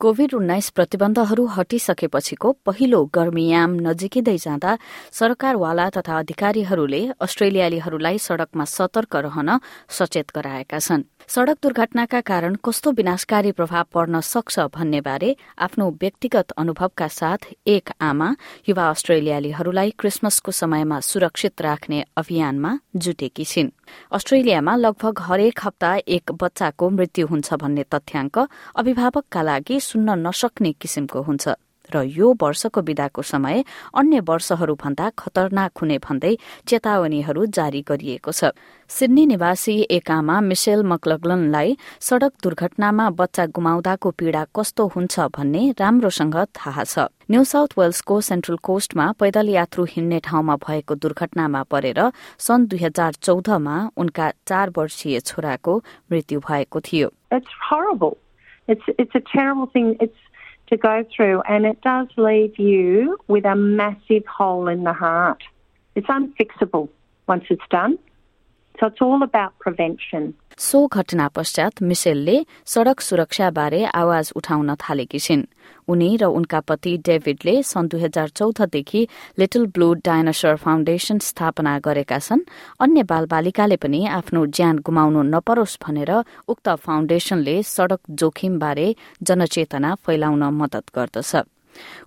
Covid उन्नाइस प्रतिबन्धहरू हटिसकेपछिको पहिलो गर्मीयाम नजिकिँदै जाँदा सरकारवाला तथा अधिकारीहरूले अस्ट्रेलियालीहरूलाई सड़कमा सतर्क रहन सचेत गराएका छन्। सड़क दुर्घटनाका कारण कस्तो विनाशकारी प्रभाव पर्न सक्छ भन्ने बारे आफ्नो व्यक्तिगत अनुभवका साथ एक आमा युवा अस्ट्रेलियालीहरूलाई क्रिसमसको समयमा सुरक्षित राख्ने अभियानमा जुटेकी छिन्। अस्ट्रेलियामा लगभग हरेक हप्ता एक बच्चाको मृत्यु हुन्छ भन्ने तथ्याङ्क अभिभावकका लागि सुन्न नसक्ने किसिमको हुन्छ। र यो वर्षको विदाको समय अन्य वर्षहरूभन्दा खतरनाक हुने भन्दै चेतावनीहरू जारी गरिएको छ। सिडनी निवासी एक आमा मिसेल मक्लगलनलाई सड़क दुर्घटनामा बच्चा गुमाउँदाको पीड़ा कस्तो हुन्छ भन्ने राम्रोसँग थाहा छ। न्यू साउथ वेल्सको सेन्ट्रल कोस्टमा पैदल यात्रु हिँड्ने ठाउँमा भएको दुर्घटनामा परेर सन् दुई हजार चौधमा उनका चार वर्षीय छोराको मृत्यु भएको थियो। It's. It's a terrible thing. It's to go through, and it does leave you with a massive hole in the heart. It's unfixable once it's done. So it's all about prevention. सो घटना पश्चात मिसेलले सड़क सुरक्षाबारे आवाज उठाउन थालेकी छिन्। उनी र उनका पति डेभिडले सन् दुई हजार चौधदेखि लिटल ब्लू डायनासोर फाउन्डेशन स्थापना गरेका छन्। अन्य बालबालिकाले पनि आफ्नो ज्यान गुमाउनु नपरोस् भनेर उक्त फाउन्डेशनले सड़क जोखिमबारे जनचेतना फैलाउन मदत गर्दछ।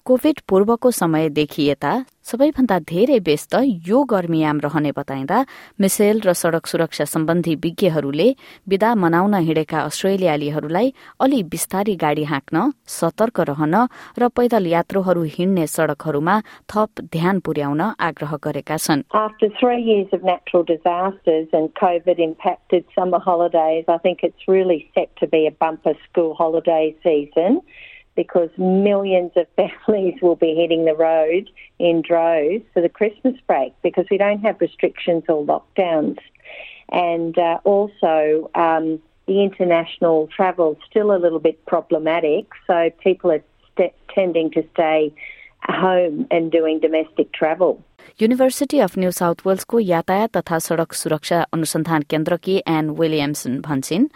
कोविड पूर्वको समयदेखि यता सबैभन्दा धेरै व्यस्त यो गर्मीयाम रहने बताइँदा मिसेल र सड़क सुरक्षा सम्बन्धी विज्ञहरूले विदा मनाउन हिँडेका अस्ट्रेलियालीहरूलाई अलि बिस्तारी गाड़ी हाँक्न सतर्क रहन र पैदल यात्रुहरू हिँड्ने सड़कहरूमा थप ध्यान पुर्याउन आग्रह गरेका छन्। Because millions of families will be hitting the road in droves for the Christmas break because we don't have restrictions or lockdowns. And uh, also, um, the international travel is still a little bit problematic, so people are st- tending to stay home and doing domestic travel. University of New South वेल्सको यातायात तथा सड़क सुरक्षा अनुसन्धान केन्द्रकी an Williamson भन्छन्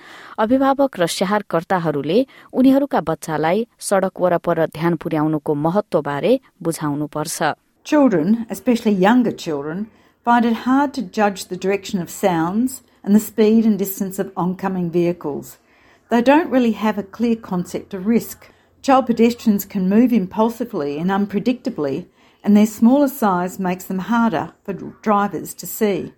अभिभावक र स्याहारकर्ताहरूले उनीहरूका बच्चालाई सड़क वरपर ध्यान पुर्याउनुको महत्वबारे बुझाउनुपर्छ Children, especially younger children, find it hard to judge the direction of sounds and the speed and distance of oncoming vehicles. They don't really have a clear concept of risk. Child pedestrians can move impulsively and unpredictably, and their smaller size makes them harder for drivers to see.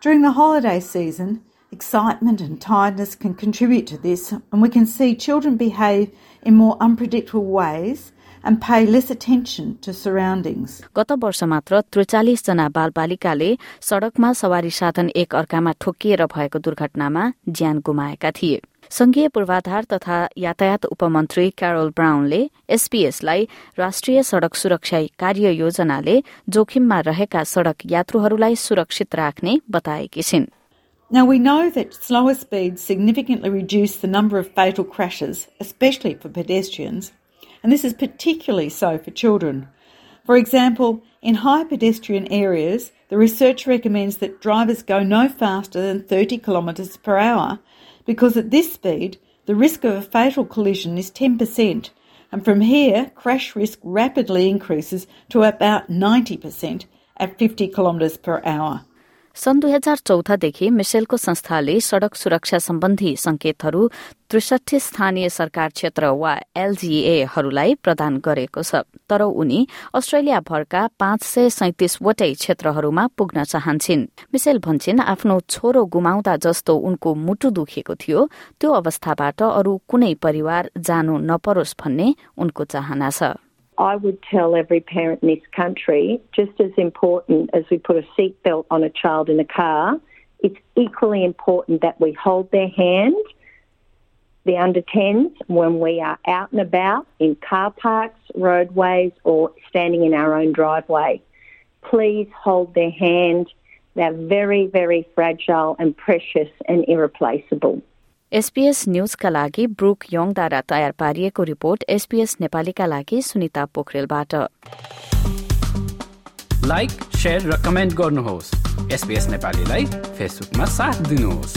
During the holiday season, excitement and tiredness can contribute to this, and we can see children behave in more unpredictable ways and pay less attention to surroundings. गत वर्ष मात्र त्रिचालिस जना बालबालिकाले सड़कमा सवारी साधन एक अर्कामा ठोकिएर भएको दुर्घटनामा ज्यान गुमाएका थिए संघीय पूर्वाधार तथा यातायात उपमन्त्री क्यारोल ब्राउनले एसपीएसलाई राष्ट्रिय सड़क सुरक्षा कार्य योजनाले जोखिममा रहेका सड़क यात्रुहरूलाई सुरक्षित राख्ने बताएकी छिन् Now, we know that slower speeds significantly reduce the number of fatal crashes, especially for pedestrians, and this is particularly so for children. For example, in high pedestrian areas, the research recommends that drivers go no faster than 30 kilometres per hour because at this speed, the risk of a fatal collision is 10%, and from here, crash risk rapidly increases to about 90% at 50 kilometres per hour. सन् दुई हजार चौधदेखि मिसेलको संस्थाले सड़क सुरक्षा सम्बन्धी संकेतहरू त्रिसठी स्थानीय सरकार क्षेत्र वा एलजीएहरूलाई प्रदान गरेको छ। तर उनी अस्ट्रेलिया भरका पाँच सय सैतिसवटै क्षेत्रहरूमा पुग्न चाहन्छन्। मिसेल भन्छन् आफ्नो छोरो गुमाउँदा जस्तो उनको मुटु दुखेको थियो त्यो अवस्थाबाट अरू कुनै परिवार जानु नपरोस् भन्ने उनको चाहना छ। I would tell every parent in this country, just as important as we put a seatbelt on a child in a car, it's equally important that we hold their hand, the under 10s, when we are out and about in car parks, roadways, or standing in our own driveway. Please hold their hand. They're very, very fragile and precious and irreplaceable. SBS न्यूजका लागि book यङद्वारा तयार पारिएको report SBS नेपालीका लागि सुनिता पोखरेलबाट। Like र comment गर्नुहोस्। SBS नेपालीलाई फेसबुकमा साथ दिनुहोस्।